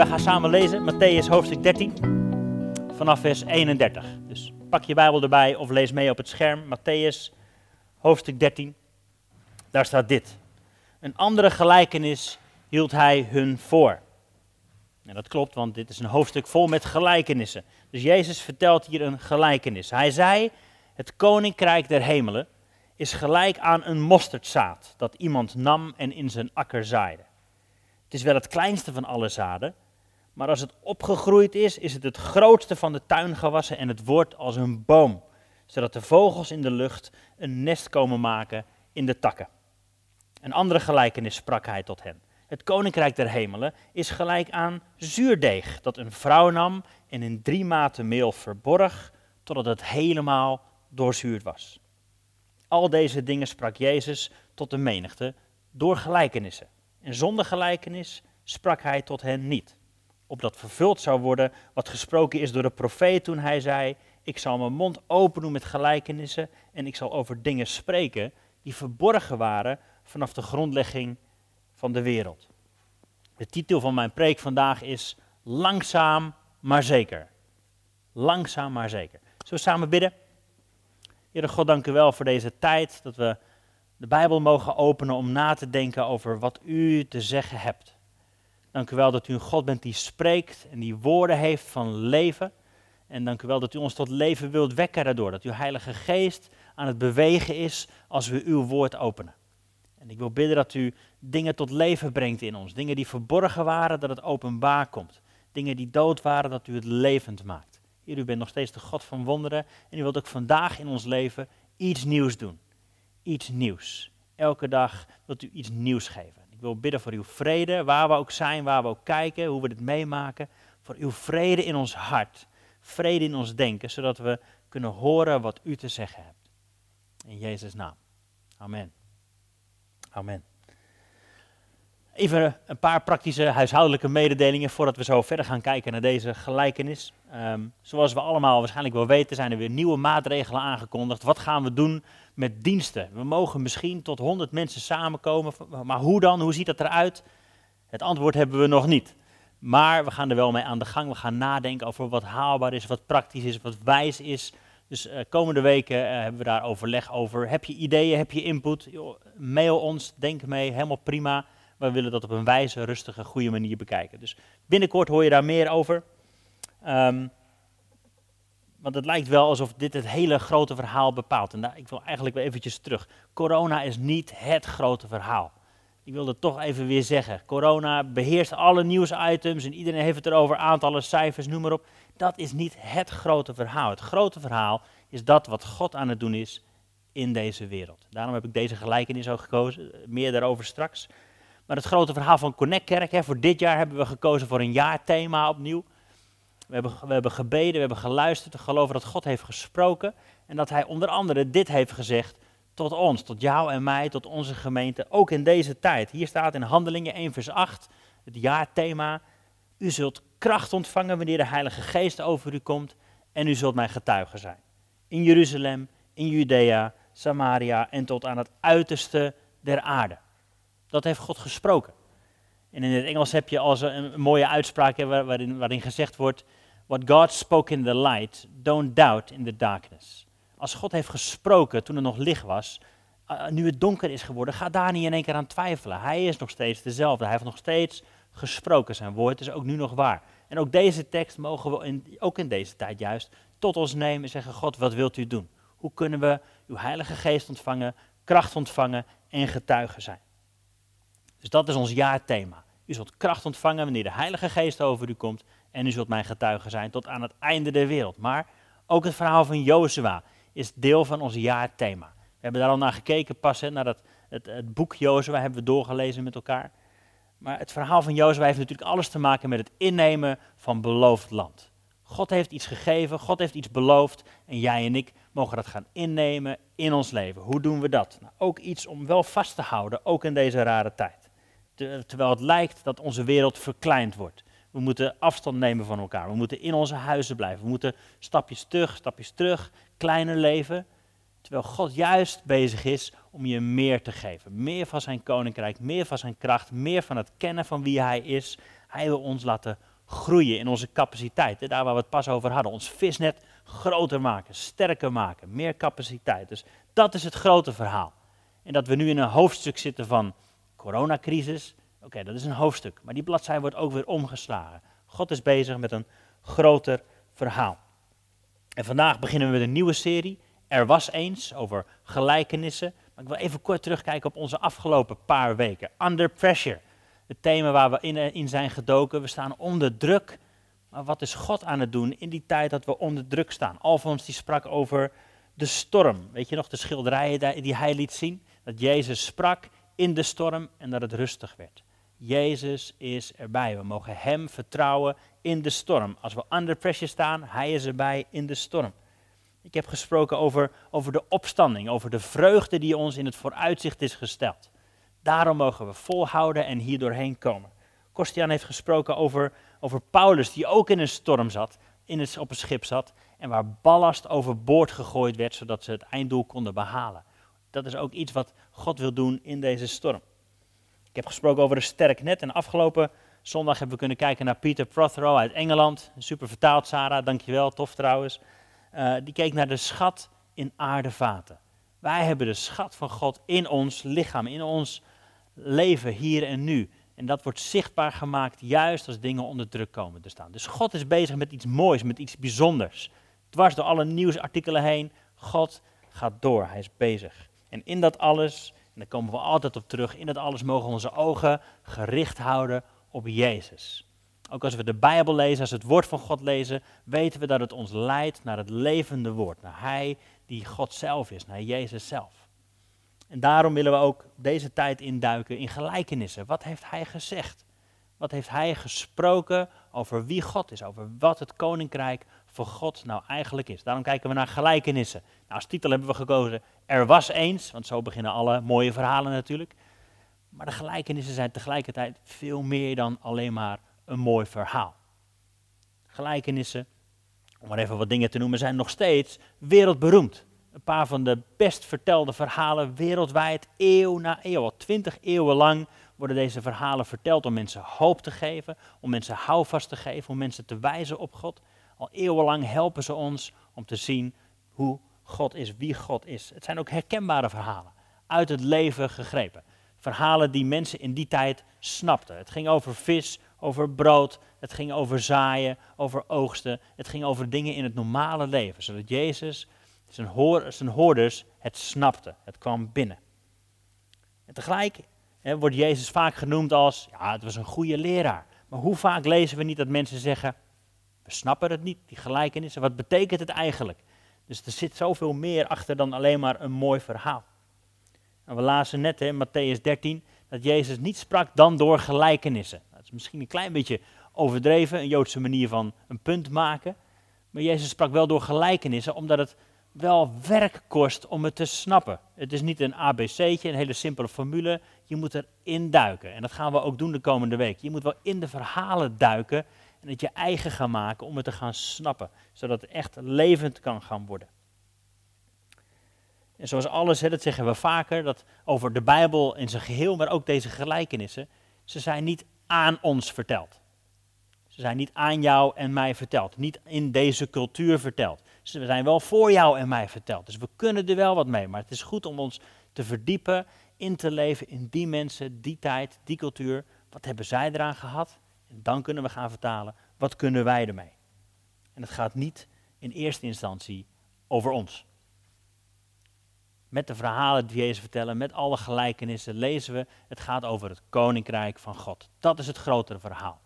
wij gaan samen lezen Matthäus hoofdstuk 13 vanaf vers 31. Dus pak je Bijbel erbij of lees mee op het scherm. Matthäus hoofdstuk 13. Daar staat dit. Een andere gelijkenis hield hij hun voor. En dat klopt, want dit is een hoofdstuk vol met gelijkenissen. Dus Jezus vertelt hier een gelijkenis. Hij zei: Het koninkrijk der hemelen is gelijk aan een mosterdzaad dat iemand nam en in zijn akker zaaide. Het is wel het kleinste van alle zaden, maar als het opgegroeid is, is het het grootste van de tuingewassen en het wordt als een boom, zodat de vogels in de lucht een nest komen maken in de takken. Een andere gelijkenis sprak hij tot hen. Het koninkrijk der hemelen is gelijk aan zuurdeeg dat een vrouw nam en in drie maten meel verborg, totdat het helemaal doorzuurd was. Al deze dingen sprak Jezus tot de menigte door gelijkenissen. En zonder gelijkenis sprak hij tot hen niet. Opdat vervuld zou worden wat gesproken is door de profeet toen hij zei: Ik zal mijn mond open doen met gelijkenissen en ik zal over dingen spreken die verborgen waren vanaf de grondlegging van de wereld. De titel van mijn preek vandaag is Langzaam maar zeker. Langzaam maar zeker. Zullen we samen bidden? Heere God, dank u wel voor deze tijd dat we de Bijbel mogen openen om na te denken over wat u te zeggen hebt. Dank u wel dat u een God bent die spreekt en die woorden heeft van leven. En dank u wel dat u ons tot leven wilt wekken daardoor. Dat uw Heilige Geest aan het bewegen is als we uw woord openen. En ik wil bidden dat u dingen tot leven brengt in ons. Dingen die verborgen waren, dat het openbaar komt. Dingen die dood waren, dat u het levend maakt. Heer, u bent nog steeds de God van wonderen. En u wilt ook vandaag in ons leven iets nieuws doen iets nieuws. Elke dag wilt u iets nieuws geven. Wil bidden voor uw vrede, waar we ook zijn, waar we ook kijken, hoe we dit meemaken. Voor uw vrede in ons hart, vrede in ons denken, zodat we kunnen horen wat u te zeggen hebt. In Jezus' naam. Amen. Amen. Even een paar praktische huishoudelijke mededelingen voordat we zo verder gaan kijken naar deze gelijkenis. Ehm, zoals we allemaal waarschijnlijk wel weten, zijn er weer nieuwe maatregelen aangekondigd. Wat gaan we doen met diensten? We mogen misschien tot 100 mensen samenkomen, maar hoe dan? Hoe ziet dat eruit? Het antwoord hebben we nog niet. Maar we gaan er wel mee aan de gang. We gaan nadenken over wat haalbaar is, wat praktisch is, wat wijs is. Dus uh, komende weken uh, hebben we daar overleg over. Heb je ideeën, heb je input? mail ons, denk mee, helemaal prima. We willen dat op een wijze, rustige, goede manier bekijken. Dus binnenkort hoor je daar meer over. Um, want het lijkt wel alsof dit het hele grote verhaal bepaalt. En daar, ik wil eigenlijk weer eventjes terug. Corona is niet het grote verhaal. Ik wil het toch even weer zeggen. Corona beheerst alle nieuwsitems en iedereen heeft het erover, aantallen, cijfers, noem maar op. Dat is niet het grote verhaal. Het grote verhaal is dat wat God aan het doen is in deze wereld. Daarom heb ik deze gelijkenis ook gekozen. Meer daarover straks. Maar het grote verhaal van Connect Kerk, hè, voor dit jaar hebben we gekozen voor een jaarthema opnieuw. We hebben, we hebben gebeden, we hebben geluisterd, we geloven dat God heeft gesproken en dat Hij onder andere dit heeft gezegd tot ons, tot jou en mij, tot onze gemeente, ook in deze tijd. Hier staat in Handelingen 1 vers 8, het jaarthema, u zult kracht ontvangen wanneer de Heilige Geest over u komt en u zult mijn getuige zijn. In Jeruzalem, in Judea, Samaria en tot aan het uiterste der aarde. Dat heeft God gesproken. En in het Engels heb je als een mooie uitspraak waarin, waarin gezegd wordt: What God spoke in the light, don't doubt in the darkness. Als God heeft gesproken toen er nog licht was, nu het donker is geworden, ga daar niet in één keer aan twijfelen. Hij is nog steeds dezelfde. Hij heeft nog steeds gesproken. Zijn woord is ook nu nog waar. En ook deze tekst mogen we ook in deze tijd juist tot ons nemen en zeggen: God, wat wilt u doen? Hoe kunnen we uw Heilige Geest ontvangen, kracht ontvangen en getuigen zijn? Dus dat is ons jaarthema. U zult kracht ontvangen wanneer de Heilige Geest over u komt en u zult mijn getuige zijn tot aan het einde der wereld. Maar ook het verhaal van Jozua is deel van ons jaarthema. We hebben daar al naar gekeken pas, naar dat, het, het boek Jozua hebben we doorgelezen met elkaar. Maar het verhaal van Jozua heeft natuurlijk alles te maken met het innemen van beloofd land. God heeft iets gegeven, God heeft iets beloofd en jij en ik mogen dat gaan innemen in ons leven. Hoe doen we dat? Nou, ook iets om wel vast te houden, ook in deze rare tijd. Terwijl het lijkt dat onze wereld verkleind wordt. We moeten afstand nemen van elkaar. We moeten in onze huizen blijven. We moeten stapjes terug, stapjes terug, kleiner leven. Terwijl God juist bezig is om je meer te geven. Meer van zijn koninkrijk, meer van zijn kracht, meer van het kennen van wie hij is. Hij wil ons laten groeien in onze capaciteit. Daar waar we het pas over hadden. Ons visnet groter maken, sterker maken, meer capaciteit. Dus dat is het grote verhaal. En dat we nu in een hoofdstuk zitten van coronacrisis. Oké, dat is een hoofdstuk. Maar die bladzij wordt ook weer omgeslagen. God is bezig met een groter verhaal. En vandaag beginnen we met een nieuwe serie. Er was eens over gelijkenissen. Maar ik wil even kort terugkijken op onze afgelopen paar weken. Under pressure. Het thema waar we in, eh, in zijn gedoken. We staan onder druk. Maar wat is God aan het doen in die tijd dat we onder druk staan? Alfons die sprak over de storm. Weet je nog de schilderijen die hij liet zien? Dat Jezus sprak in de storm en dat het rustig werd. Jezus is erbij. We mogen Hem vertrouwen in de storm. Als we under pressure staan, Hij is erbij in de storm. Ik heb gesproken over, over de opstanding, over de vreugde die ons in het vooruitzicht is gesteld. Daarom mogen we volhouden en hier doorheen komen. Kostian heeft gesproken over, over Paulus, die ook in een storm zat, in het, op een schip zat, en waar ballast overboord gegooid werd, zodat ze het einddoel konden behalen. Dat is ook iets wat God wil doen in deze storm. Ik heb gesproken over een sterk net en afgelopen zondag hebben we kunnen kijken naar Peter Prothero uit Engeland. Super vertaald, Sarah, dankjewel, tof trouwens. Uh, die keek naar de schat in aardevaten. Wij hebben de schat van God in ons lichaam, in ons leven hier en nu. En dat wordt zichtbaar gemaakt juist als dingen onder druk komen te staan. Dus God is bezig met iets moois, met iets bijzonders. Dwars door alle nieuwsartikelen heen. God gaat door, hij is bezig. En in dat alles, en daar komen we altijd op terug, in dat alles mogen onze ogen gericht houden op Jezus. Ook als we de Bijbel lezen, als we het woord van God lezen, weten we dat het ons leidt naar het levende woord. Naar Hij die God zelf is, naar Jezus zelf. En daarom willen we ook deze tijd induiken in gelijkenissen. Wat heeft Hij gezegd? Wat heeft Hij gesproken over wie God is, over wat het koninkrijk voor God nou eigenlijk is? Daarom kijken we naar gelijkenissen. Nou, als titel hebben we gekozen Er was eens, want zo beginnen alle mooie verhalen natuurlijk. Maar de gelijkenissen zijn tegelijkertijd veel meer dan alleen maar een mooi verhaal. Gelijkenissen, om maar even wat dingen te noemen, zijn nog steeds wereldberoemd. Een paar van de best vertelde verhalen wereldwijd, eeuw na eeuw. Al twintig eeuwen lang worden deze verhalen verteld om mensen hoop te geven, om mensen houvast te geven, om mensen te wijzen op God. Al eeuwenlang helpen ze ons om te zien hoe God is, wie God is. Het zijn ook herkenbare verhalen, uit het leven gegrepen. Verhalen die mensen in die tijd snapten. Het ging over vis, over brood, het ging over zaaien, over oogsten. Het ging over dingen in het normale leven, zodat Jezus, zijn, hoor, zijn hoorders, het snapte. Het kwam binnen. En tegelijk hè, wordt Jezus vaak genoemd als, ja, het was een goede leraar. Maar hoe vaak lezen we niet dat mensen zeggen, we snappen het niet, die gelijkenissen, wat betekent het eigenlijk? Dus er zit zoveel meer achter dan alleen maar een mooi verhaal. En we lazen net in Matthäus 13 dat Jezus niet sprak dan door gelijkenissen. Dat is misschien een klein beetje overdreven, een Joodse manier van een punt maken. Maar Jezus sprak wel door gelijkenissen, omdat het wel werk kost om het te snappen. Het is niet een ABC'tje, een hele simpele formule. Je moet erin duiken. En dat gaan we ook doen de komende week. Je moet wel in de verhalen duiken en het je eigen gaan maken om het te gaan snappen. Zodat het echt levend kan gaan worden. En zoals alles, hè, dat zeggen we vaker, dat over de Bijbel in zijn geheel, maar ook deze gelijkenissen, ze zijn niet aan ons verteld. Ze zijn niet aan jou en mij verteld, niet in deze cultuur verteld. Ze zijn wel voor jou en mij verteld. Dus we kunnen er wel wat mee, maar het is goed om ons te verdiepen, in te leven in die mensen, die tijd, die cultuur. Wat hebben zij eraan gehad? En dan kunnen we gaan vertalen, wat kunnen wij ermee? En het gaat niet in eerste instantie over ons met de verhalen die Jezus vertellen, met alle gelijkenissen, lezen we, het gaat over het koninkrijk van God. Dat is het grotere verhaal.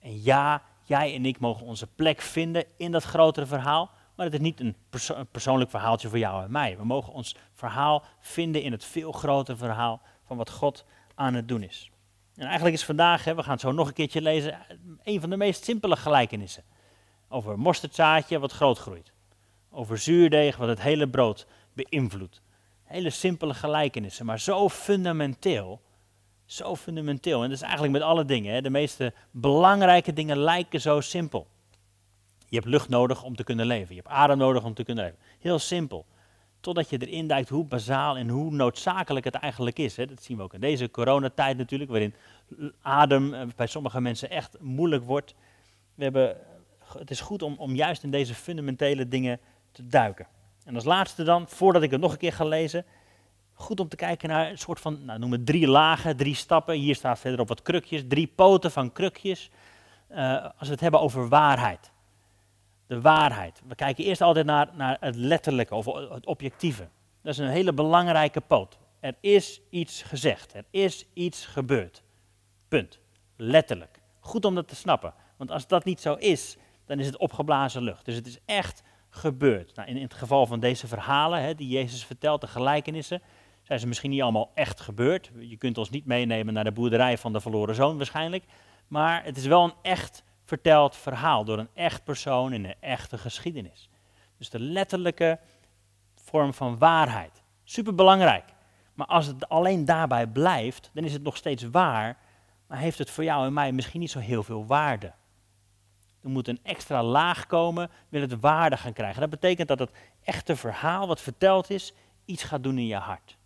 En ja, jij en ik mogen onze plek vinden in dat grotere verhaal, maar het is niet een, een persoonlijk verhaaltje voor jou en mij. We mogen ons verhaal vinden in het veel grotere verhaal van wat God aan het doen is. En eigenlijk is vandaag, hè, we gaan het zo nog een keertje lezen, een van de meest simpele gelijkenissen. Over mosterdzaadje wat groot groeit. Over zuurdeeg wat het hele brood beïnvloedt. Hele simpele gelijkenissen, maar zo fundamenteel. Zo fundamenteel. En dat is eigenlijk met alle dingen. Hè. De meeste belangrijke dingen lijken zo simpel. Je hebt lucht nodig om te kunnen leven. Je hebt adem nodig om te kunnen leven. Heel simpel. Totdat je erin duikt hoe bazaal en hoe noodzakelijk het eigenlijk is. Hè. Dat zien we ook in deze coronatijd natuurlijk, waarin adem eh, bij sommige mensen echt moeilijk wordt. we hebben, het is goed om, om juist in deze fundamentele dingen te duiken. En als laatste dan, voordat ik het nog een keer ga lezen, goed om te kijken naar een soort van, nou, noem het drie lagen, drie stappen. Hier staat verderop wat krukjes, drie poten van krukjes. Uh, als we het hebben over waarheid. De waarheid. We kijken eerst altijd naar, naar het letterlijke of het objectieve. Dat is een hele belangrijke poot. Er is iets gezegd. Er is iets gebeurd. Punt. Letterlijk. Goed om dat te snappen. Want als dat niet zo is, dan is het opgeblazen lucht. Dus het is echt gebeurd. Nou, in, het geval van deze verhalen hè, die Jezus vertelt, de gelijkenissen, zijn ze misschien niet allemaal echt gebeurd. Je kunt ons niet meenemen naar de boerderij van de verloren zoon waarschijnlijk. Maar het is wel een echt verteld verhaal door een echt persoon in een echte geschiedenis. Dus de letterlijke vorm van waarheid. Superbelangrijk. Maar als het alleen daarbij blijft, dan is het nog steeds waar, maar heeft het voor jou en mij misschien niet zo heel veel waarde. Er moet een extra laag komen, wil het waarde gaan krijgen. Dat betekent dat het echte verhaal wat verteld is, iets gaat doen in je hart.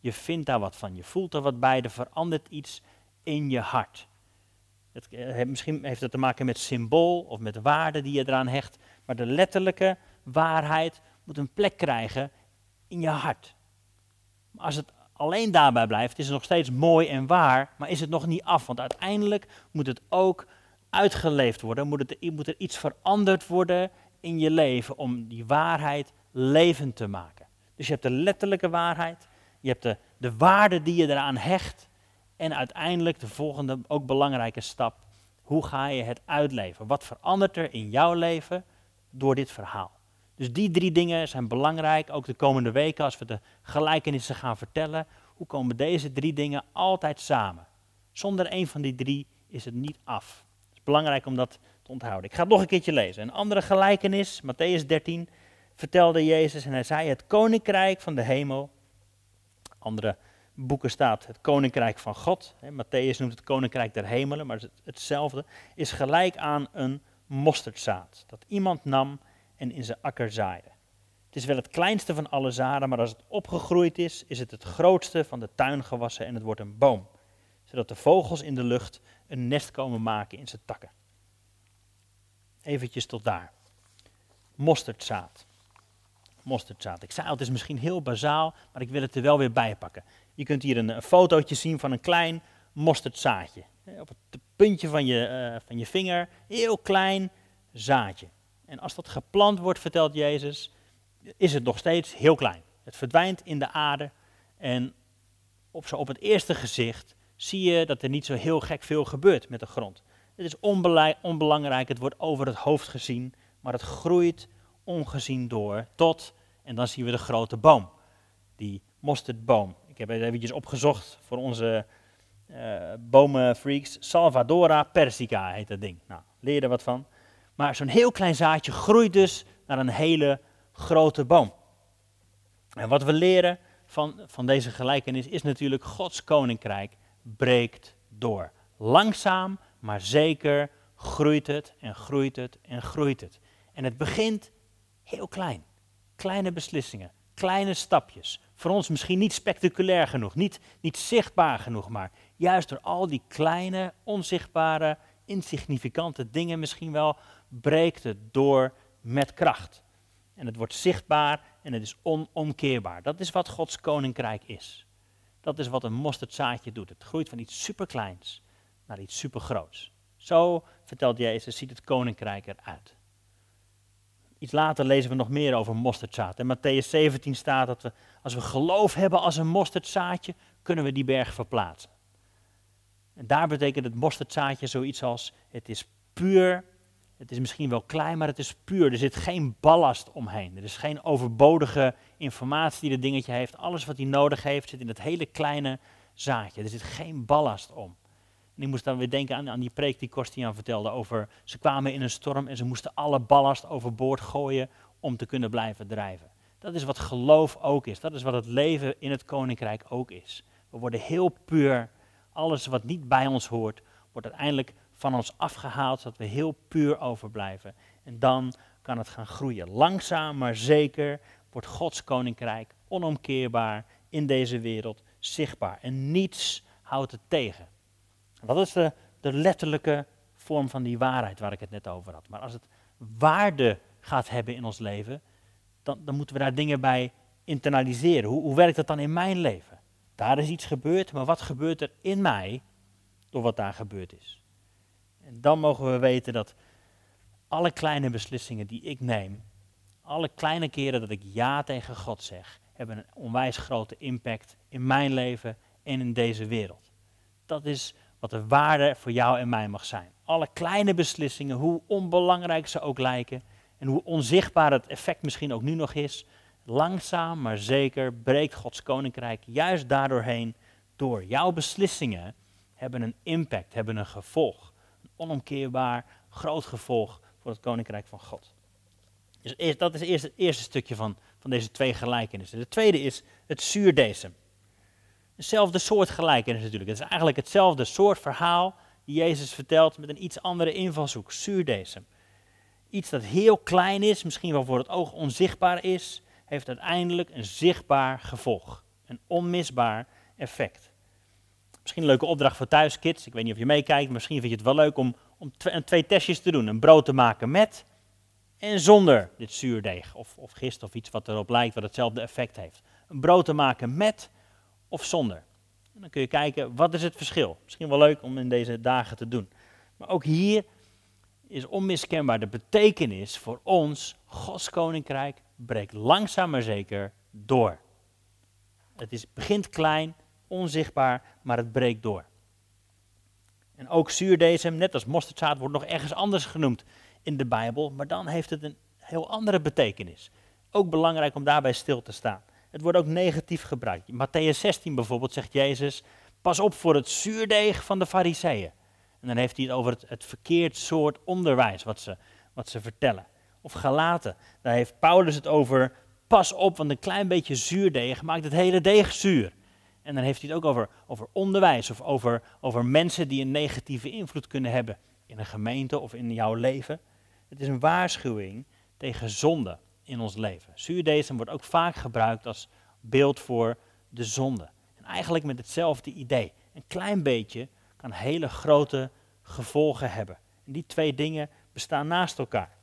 Je vindt daar wat van, je voelt er wat bij, er verandert iets in je hart. Het, eh, misschien heeft het te maken met symbool of met waarde die je eraan hecht, maar de letterlijke waarheid moet een plek krijgen in je hart. Als het alleen daarbij blijft, is het nog steeds mooi en waar, maar is het nog niet af. Want uiteindelijk moet het ook uitgeleefd worden, moet, het, moet er iets veranderd worden in je leven om die waarheid levend te maken. Dus je hebt de letterlijke waarheid, je hebt de, de waarde die je eraan hecht en uiteindelijk de volgende, ook belangrijke stap, hoe ga je het uitleven? Wat verandert er in jouw leven door dit verhaal? Dus die drie dingen zijn belangrijk, ook de komende weken als we de gelijkenissen gaan vertellen. Hoe komen deze drie dingen altijd samen? Zonder een van die drie is het niet af. Het is belangrijk om dat te onthouden. Ik ga het nog een keertje lezen. Een andere gelijkenis, Matthäus 13, vertelde Jezus en hij zei: Het koninkrijk van de hemel. Andere boeken staat het koninkrijk van God. Matthäus noemt het koninkrijk der hemelen, maar hetzelfde. Is gelijk aan een mosterdzaad dat iemand nam en in zijn akker zaaide. Het is wel het kleinste van alle zaden, maar als het opgegroeid is, is het het grootste van de tuingewassen en het wordt een boom. Zodat de vogels in de lucht een nest komen maken in zijn takken. Eventjes tot daar. Mosterdzaad. Mosterdzaad. Ik zei al, het is misschien heel bazaal, maar ik wil het er wel weer bij pakken. Je kunt hier een, een fotootje zien van een klein mosterdzaadje. Op het puntje van je, uh, van je vinger, heel klein zaadje. En als dat geplant wordt, vertelt Jezus, is het nog steeds heel klein. Het verdwijnt in de aarde en op, zo op het eerste gezicht zie je dat er niet zo heel gek veel gebeurt met de grond. Het is onbelangrijk, het wordt over het hoofd gezien, maar het groeit ongezien door tot, en dan zien we de grote boom, die mosterdboom. Ik heb het eventjes opgezocht voor onze uh, bomenfreaks. Salvadora persica heet dat ding. Nou, leer er wat van. Maar zo'n heel klein zaadje groeit dus naar een hele grote boom. En wat we leren van, van deze gelijkenis is natuurlijk Gods koninkrijk breekt door. Langzaam, maar zeker groeit het en groeit het en groeit het. En het begint heel klein. Kleine beslissingen, kleine stapjes. Voor ons misschien niet spectaculair genoeg, niet, niet zichtbaar genoeg, maar juist door al die kleine, onzichtbare, insignificante dingen misschien wel, breekt het door met kracht. En het wordt zichtbaar en het is onomkeerbaar. Dat is wat Gods koninkrijk is. Dat is wat een mosterdzaadje doet. Het groeit van iets superkleins naar iets supergroots. Zo, vertelt Jezus, ziet het koninkrijk eruit. Iets later lezen we nog meer over mosterdzaad. In Matthäus 17 staat dat we, als we geloof hebben als een mosterdzaadje, kunnen we die berg verplaatsen. En daar betekent het mosterdzaadje zoiets als, het is puur het is misschien wel klein, maar het is puur. Er zit geen ballast omheen. Er is geen overbodige informatie die het dingetje heeft. Alles wat hij nodig heeft zit in het hele kleine zaadje. Er zit geen ballast om. En ik moest dan weer denken aan, aan die preek die Kostian vertelde over... ze kwamen in een storm en ze moesten alle ballast overboord gooien om te kunnen blijven drijven. Dat is wat geloof ook is. Dat is wat het leven in het koninkrijk ook is. We worden heel puur. Alles wat niet bij ons hoort, wordt uiteindelijk van ons afgehaald, zodat we heel puur overblijven. En dan kan het gaan groeien. Langzaam maar zeker wordt Gods koninkrijk onomkeerbaar in deze wereld zichtbaar. En niets houdt het tegen. Dat is de, de letterlijke vorm van die waarheid waar ik het net over had. Maar als het waarde gaat hebben in ons leven, dan, dan moeten we daar dingen bij internaliseren. Hoe, hoe werkt dat dan in mijn leven? Daar is iets gebeurd, maar wat gebeurt er in mij door wat daar gebeurd is? En dan mogen we weten dat alle kleine beslissingen die ik neem, alle kleine keren dat ik ja tegen God zeg, hebben een onwijs grote impact in mijn leven en in deze wereld. Dat is wat de waarde voor jou en mij mag zijn. Alle kleine beslissingen, hoe onbelangrijk ze ook lijken en hoe onzichtbaar het effect misschien ook nu nog is, langzaam maar zeker breekt Gods koninkrijk juist daardoorheen door. Jouw beslissingen hebben een impact, hebben een gevolg. Een onomkeerbaar groot gevolg voor het koninkrijk van God. Dus dat is eerst het eerste stukje van, van deze twee gelijkenissen. De tweede is het zuurdesem. Hetzelfde soort gelijkenis natuurlijk. Het is eigenlijk hetzelfde soort verhaal die Jezus vertelt met een iets andere invalshoek. Zuurdesem. Iets dat heel klein is, misschien wel voor het oog onzichtbaar is, heeft uiteindelijk een zichtbaar gevolg. Een onmisbaar effect. Misschien een leuke opdracht voor thuis, kids. Ik weet niet of je meekijkt, misschien vind je het wel leuk om, om twee testjes te doen. Een brood te maken met en zonder dit zuurdeeg of, of gist of iets wat erop lijkt, wat hetzelfde effect heeft. Een brood te maken met of zonder. En dan kun je kijken, wat is het verschil? Misschien wel leuk om in deze dagen te doen. Maar ook hier is onmiskenbaar de betekenis voor ons, Gods koninkrijk breekt langzaam maar zeker door. Het is, begint klein, onzichtbaar, maar het breekt door. En ook zuurdesem, net als mosterdzaad, wordt nog ergens anders genoemd in de Bijbel, maar dan heeft het een heel andere betekenis. Ook belangrijk om daarbij stil te staan. Het wordt ook negatief gebruikt. Matthäus 16 bijvoorbeeld zegt Jezus, pas op voor het zuurdeeg van de fariseeën. En dan heeft hij het over het, verkeerd soort onderwijs wat ze, wat ze vertellen. Of Galaten, daar heeft Paulus het over, pas op, want een klein beetje zuurdeeg maakt het hele deeg zuur. En dan heeft hij het ook over, over onderwijs of over, over mensen die een negatieve invloed kunnen hebben in een gemeente of in jouw leven. Het is een waarschuwing tegen zonde in ons leven. Zuurdesem wordt ook vaak gebruikt als beeld voor de zonde. En eigenlijk met hetzelfde idee. Een klein beetje kan hele grote gevolgen hebben. En die twee dingen bestaan naast elkaar.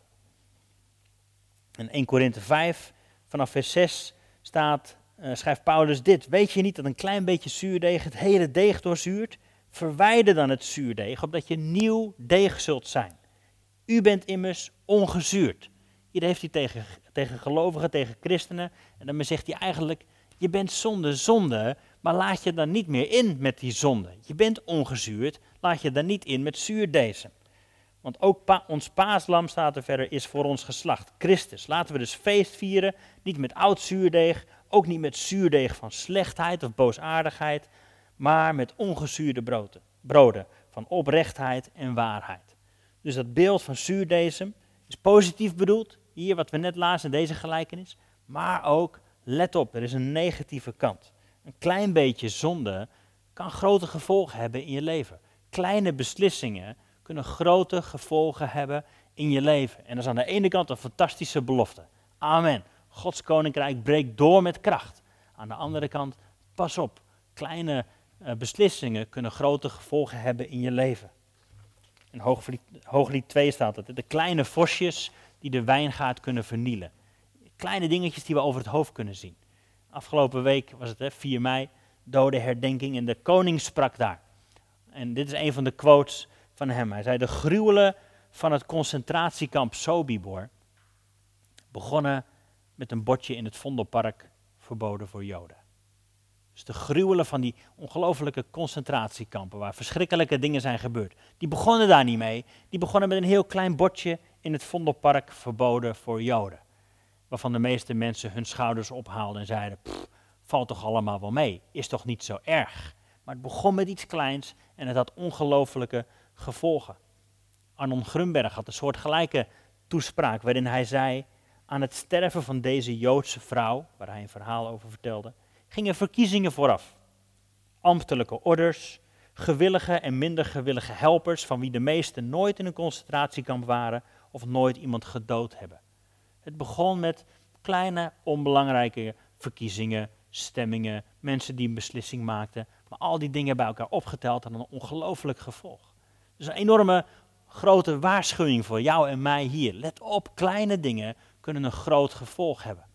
In 1 Korinthe 5, vanaf vers 6, staat, uh, schrijft Paulus dit. Weet je niet dat een klein beetje zuurdeeg het hele deeg doorzuurt? Verwijder dan het zuurdeeg, opdat je nieuw deeg zult zijn. U bent immers ongezuurd. Hier heeft hij tegen, tegen gelovigen, tegen christenen. En dan zegt hij eigenlijk, je bent zonde, zonde, maar laat je dan niet meer in met die zonde. Je bent ongezuurd, laat je dan niet in met zuurdezen. Want ook ons paaslam, staat er verder, is voor ons geslacht, Christus. Laten we dus feest vieren, niet met oud zuurdeeg, ook niet met zuurdeeg van slechtheid of boosaardigheid, maar met ongezuurde broden, broden van oprechtheid en waarheid. Dus dat beeld van zuurdesem is positief bedoeld, hier wat we net lazen in deze gelijkenis, maar ook, let op, er is een negatieve kant. Een klein beetje zonde kan grote gevolgen hebben in je leven. Kleine beslissingen kunnen grote gevolgen hebben in je leven. En dat is aan de ene kant een fantastische belofte. Amen. Gods koninkrijk breekt door met kracht. Aan de andere kant, pas op. Kleine uh, beslissingen kunnen grote gevolgen hebben in je leven. In Hooglied, Hooglied 2 staat het. De kleine vosjes die de wijngaard kunnen vernielen. Kleine dingetjes die we over het hoofd kunnen zien. Afgelopen week was het hè, 4 mei, dode herdenking en de koning sprak daar. En dit is een van de quotes van hem. Hij zei, de gruwelen van het concentratiekamp Sobibor begonnen met een bordje in het Vondelpark verboden voor Joden. Dus de gruwelen van die ongelofelijke concentratiekampen, waar verschrikkelijke dingen zijn gebeurd, die begonnen daar niet mee. Die begonnen met een heel klein bordje in het Vondelpark verboden voor Joden. Waarvan de meeste mensen hun schouders ophaalden en zeiden, valt toch allemaal wel mee, is toch niet zo erg. Maar het begon met iets kleins en het had ongelofelijke gevolgen. Arnon Grunberg had een soort gelijke toespraak waarin hij zei, aan het sterven van deze Joodse vrouw, waar hij een verhaal over vertelde, gingen verkiezingen vooraf. Ambtelijke orders, gewillige en minder gewillige helpers, van wie de meesten nooit in een concentratiekamp waren of nooit iemand gedood hebben. Het begon met kleine, onbelangrijke verkiezingen, stemmingen, mensen die een beslissing maakten, maar al die dingen bij elkaar opgeteld hadden een ongelooflijk gevolg. Dus een enorme grote waarschuwing voor jou en mij hier. Let op, kleine dingen kunnen een groot gevolg hebben.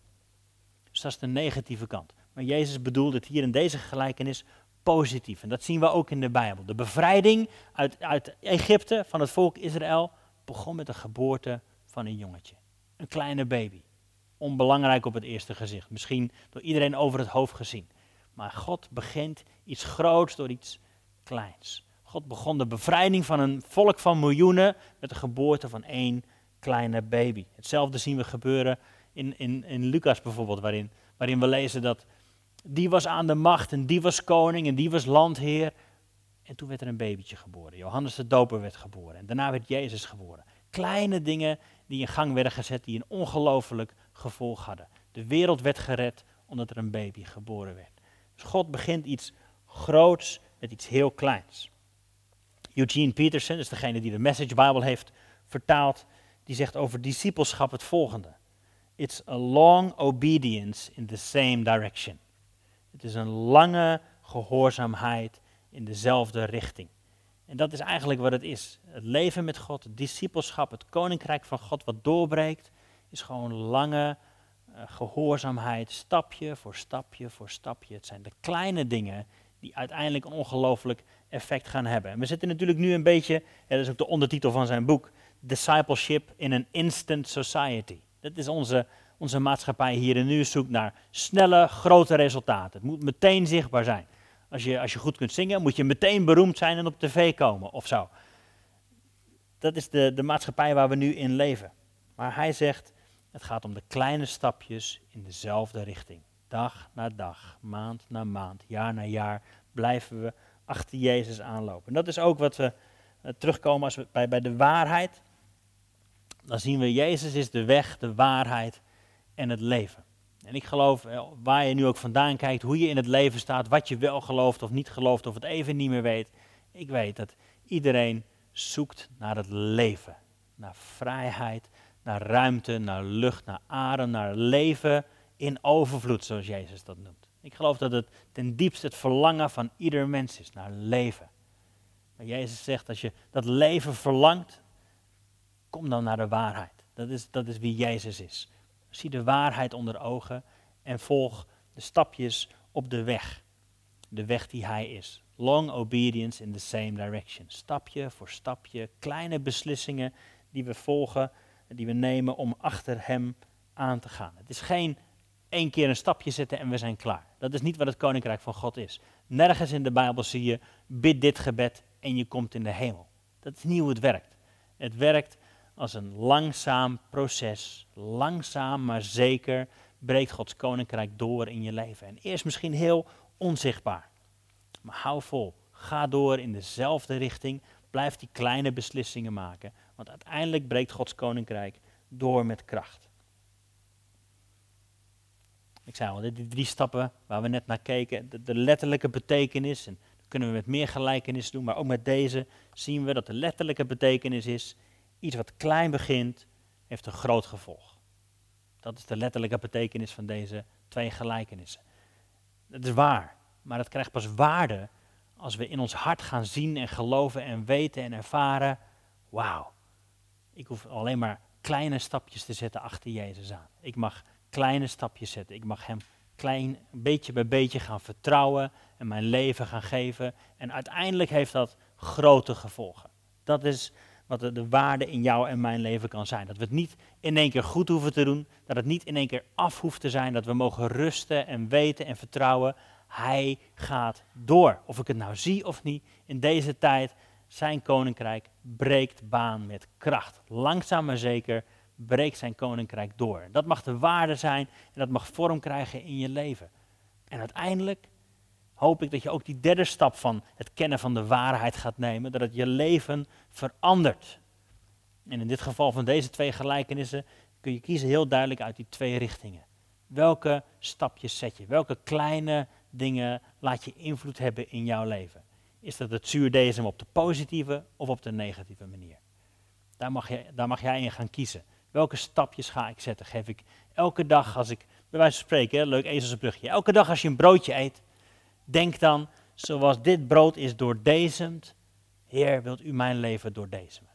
Dus dat is de negatieve kant. Maar Jezus bedoelt het hier in deze gelijkenis positief. En dat zien we ook in de Bijbel. De bevrijding uit, uit Egypte van het volk Israël begon met de geboorte van een jongetje. Een kleine baby. Onbelangrijk op het eerste gezicht. Misschien door iedereen over het hoofd gezien. Maar God begint iets groots door iets kleins. God begon de bevrijding van een volk van miljoenen met de geboorte van één kleine baby. Hetzelfde zien we gebeuren in, in, in Lucas bijvoorbeeld, waarin, waarin we lezen dat die was aan de macht en die was koning en die was landheer. En toen werd er een babytje geboren. Johannes de Doper werd geboren. En daarna werd Jezus geboren. Kleine dingen die in gang werden gezet, die een ongelooflijk gevolg hadden. De wereld werd gered omdat er een baby geboren werd. Dus God begint iets groots met iets heel kleins. Eugene Peterson, is degene die de Message Bible heeft vertaald, die zegt over discipelschap het volgende. It's a long obedience in the same direction. Het is een lange gehoorzaamheid in dezelfde richting. En dat is eigenlijk wat het is. Het leven met God, het discipelschap, het koninkrijk van God wat doorbreekt, is gewoon lange uh, gehoorzaamheid, stapje voor stapje voor stapje. Het zijn de kleine dingen die uiteindelijk een ongelooflijk effect gaan hebben. En we zitten natuurlijk nu een beetje, dat is ook de ondertitel van zijn boek, Discipleship in an Instant Society. Dat is onze, onze maatschappij hier en nu zoekt naar snelle, grote resultaten. Het moet meteen zichtbaar zijn. Als je, als je goed kunt zingen, moet je meteen beroemd zijn en op tv komen of zo. Dat is de, de maatschappij waar we nu in leven. Maar hij zegt, het gaat om de kleine stapjes in dezelfde richting. Dag na dag, maand na maand, jaar na jaar blijven we achter Jezus aanlopen. En dat is ook wat we uh, terugkomen als we bij, bij de waarheid. Dan zien we, Jezus is de weg, de waarheid en het leven. En ik geloof, eh, waar je nu ook vandaan kijkt, hoe je in het leven staat, wat je wel gelooft of niet gelooft, of het even niet meer weet. Ik weet dat iedereen zoekt naar het leven. Naar vrijheid, naar ruimte, naar lucht, naar adem, naar leven in overvloed, zoals Jezus dat noemt. Ik geloof dat het ten diepste het verlangen van ieder mens is naar leven. Maar Jezus zegt, als je dat leven verlangt, kom dan naar de waarheid. Dat is, dat is wie Jezus is. Zie de waarheid onder ogen en volg de stapjes op de weg. De weg die Hij is. Long obedience in the same direction. Stapje voor stapje, kleine beslissingen die we volgen, die we nemen om achter Hem aan te gaan. Het is geen één keer een stapje zetten en we zijn klaar. Dat is niet wat het koninkrijk van God is. Nergens in de Bijbel zie je, bid dit gebed en je komt in de hemel. Dat is niet hoe het werkt. Het werkt als een langzaam proces. Langzaam maar zeker breekt Gods koninkrijk door in je leven. En eerst misschien heel onzichtbaar. Maar hou vol. Ga door in dezelfde richting. Blijf die kleine beslissingen maken. Want uiteindelijk breekt Gods koninkrijk door met kracht. Ik zei al, die drie stappen waar we net naar keken, de, letterlijke betekenis, en dat kunnen we met meer gelijkenis doen, maar ook met deze zien we dat de letterlijke betekenis is, iets wat klein begint, heeft een groot gevolg. Dat is de letterlijke betekenis van deze twee gelijkenissen. Het is waar, maar het krijgt pas waarde als we in ons hart gaan zien en geloven en weten en ervaren, wauw, ik hoef alleen maar kleine stapjes te zetten achter Jezus aan. Ik mag kleine stapjes zetten. Ik mag Hem klein, beetje bij beetje gaan vertrouwen en mijn leven gaan geven. En uiteindelijk heeft dat grote gevolgen. Dat is wat de, de waarde in jou en mijn leven kan zijn. Dat we het niet in één keer goed hoeven te doen. Dat het niet in één keer af hoeft te zijn. Dat we mogen rusten en weten en vertrouwen. Hij gaat door. Of ik het nou zie of niet, in deze tijd, zijn koninkrijk breekt baan met kracht. Langzaam maar zeker breekt zijn koninkrijk door. Dat mag de waarde zijn en dat mag vorm krijgen in je leven. En uiteindelijk hoop ik dat je ook die derde stap van het kennen van de waarheid gaat nemen, dat het je leven verandert. En in dit geval van deze twee gelijkenissen kun je kiezen heel duidelijk uit die twee richtingen. Welke stapjes zet je? Welke kleine dingen laat je invloed hebben in jouw leven? Is dat het zuurdesem op de positieve of op de negatieve manier? Daar mag, je, daar mag jij in gaan kiezen. Welke stapjes ga ik zetten? Geef ik elke dag als ik, bij wijze van spreken, leuk ezelsbrugje. Elke dag als je een broodje eet, denk dan, zoals dit brood is doordezemd, Heer, wilt u mijn leven doordezemen?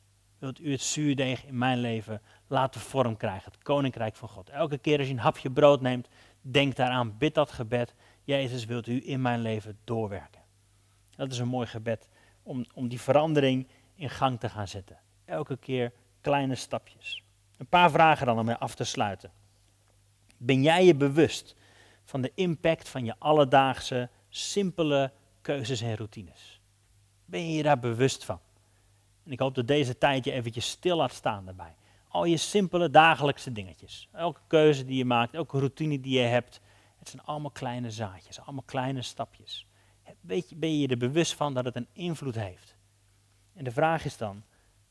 wilt u het zuurdeeg in mijn leven laten vorm krijgen. Het koninkrijk van God. Elke keer als je een hapje brood neemt, denk daaraan, bid dat gebed. Jezus, wilt u in mijn leven doorwerken. Dat is een mooi gebed om, om die verandering in gang te gaan zetten. Elke keer kleine stapjes. Een paar vragen dan om mee af te sluiten. Ben jij je bewust van de impact van je alledaagse, simpele keuzes en routines? Ben je je daar bewust van? En ik hoop dat deze tijd je eventjes stil laat staan daarbij. Al je simpele dagelijkse dingetjes. Elke keuze die je maakt, elke routine die je hebt. Het zijn allemaal kleine zaadjes, allemaal kleine stapjes. Ben je je er bewust van dat het een invloed heeft? En de vraag is dan,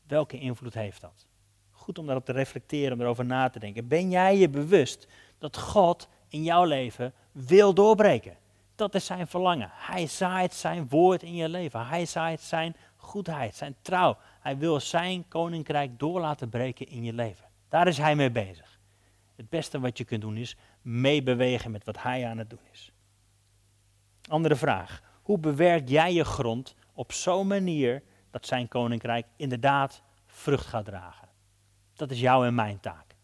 welke invloed heeft dat? Goed om daarop te reflecteren, om erover na te denken. Ben jij je bewust dat God in jouw leven wil doorbreken? Dat is zijn verlangen. Hij zaait zijn woord in je leven. Hij zaait zijn goedheid, zijn trouw. Hij wil zijn koninkrijk door laten breken in je leven. Daar is hij mee bezig. Het beste wat je kunt doen is meebewegen met wat hij aan het doen is. Andere vraag. Hoe bewerk jij je grond op zo'n manier dat zijn koninkrijk inderdaad vrucht gaat dragen? Dat is jouw en mijn taak.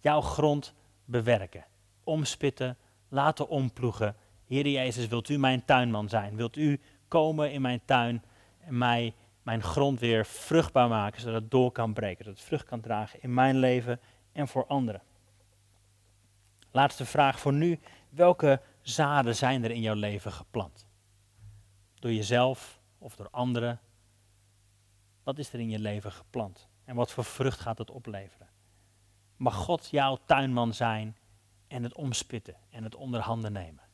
Jouw grond bewerken, omspitten, laten omploegen. Heer Jezus, wilt u mijn tuinman zijn? Wilt u komen in mijn tuin en mij, mijn grond weer vruchtbaar maken, zodat het door kan breken, zodat het vrucht kan dragen in mijn leven en voor anderen? Laatste vraag voor nu. Welke zaden zijn er in jouw leven geplant? Door jezelf of door anderen? Wat is er in je leven geplant? En wat voor vrucht gaat het opleveren? Mag God jouw tuinman zijn en het omspitten en het onderhanden nemen?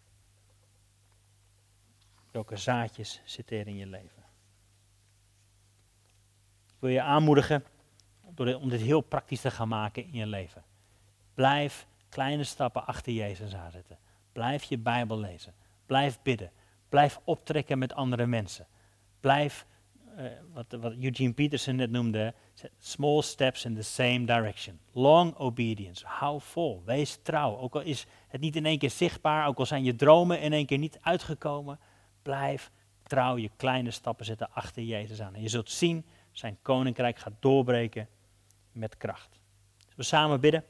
Welke zaadjes zitten er in je leven? Ik wil je aanmoedigen om dit heel praktisch te gaan maken in je leven. Blijf kleine stappen achter Jezus aanzetten. Blijf je Bijbel lezen. Blijf bidden. Blijf optrekken met andere mensen. Blijf, uh, wat, wat Eugene Peterson net noemde, small steps in the same direction. Long obedience. Hou vol. Wees trouw. Ook al is het niet in één keer zichtbaar, ook al zijn je dromen in één keer niet uitgekomen, blijf trouw je kleine stappen zetten achter Jezus aan. En je zult zien, zijn koninkrijk gaat doorbreken met kracht. Zullen we samen bidden?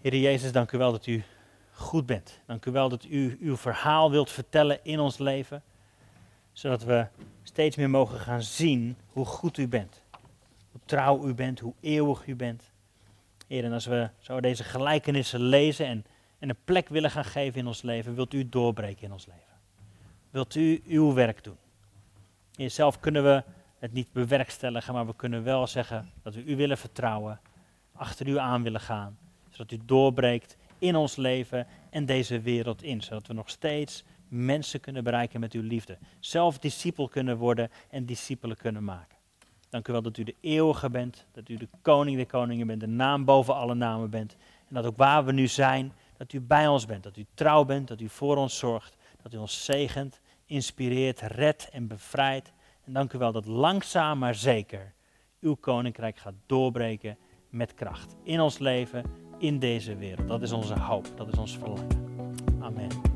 Heer Jezus, dank u wel dat u goed bent. Dank u wel dat u uw verhaal wilt vertellen in ons leven. Zodat we steeds meer mogen gaan zien hoe goed u bent. Hoe trouw u bent, hoe eeuwig u bent. Heer, en als we zo deze gelijkenissen lezen en, en een plek willen gaan geven in ons leven, wilt u doorbreken in ons leven. Wilt u uw werk doen. Heer, zelf kunnen we het niet bewerkstelligen, maar we kunnen wel zeggen dat we u willen vertrouwen, achter u aan willen gaan zodat u doorbreekt in ons leven en deze wereld in. Zodat we nog steeds mensen kunnen bereiken met uw liefde. Zelf discipel kunnen worden en discipelen kunnen maken. Dank u wel dat u de eeuwige bent, dat u de koning der koningen bent, de naam boven alle namen bent. En dat ook waar we nu zijn, dat u bij ons bent, dat u trouw bent, dat u voor ons zorgt, dat u ons zegent, inspireert, redt en bevrijdt. En dank u wel dat langzaam maar zeker uw koninkrijk gaat doorbreken met kracht in ons leven in deze wereld. Dat is onze hoop, dat is ons verlangen. Amen.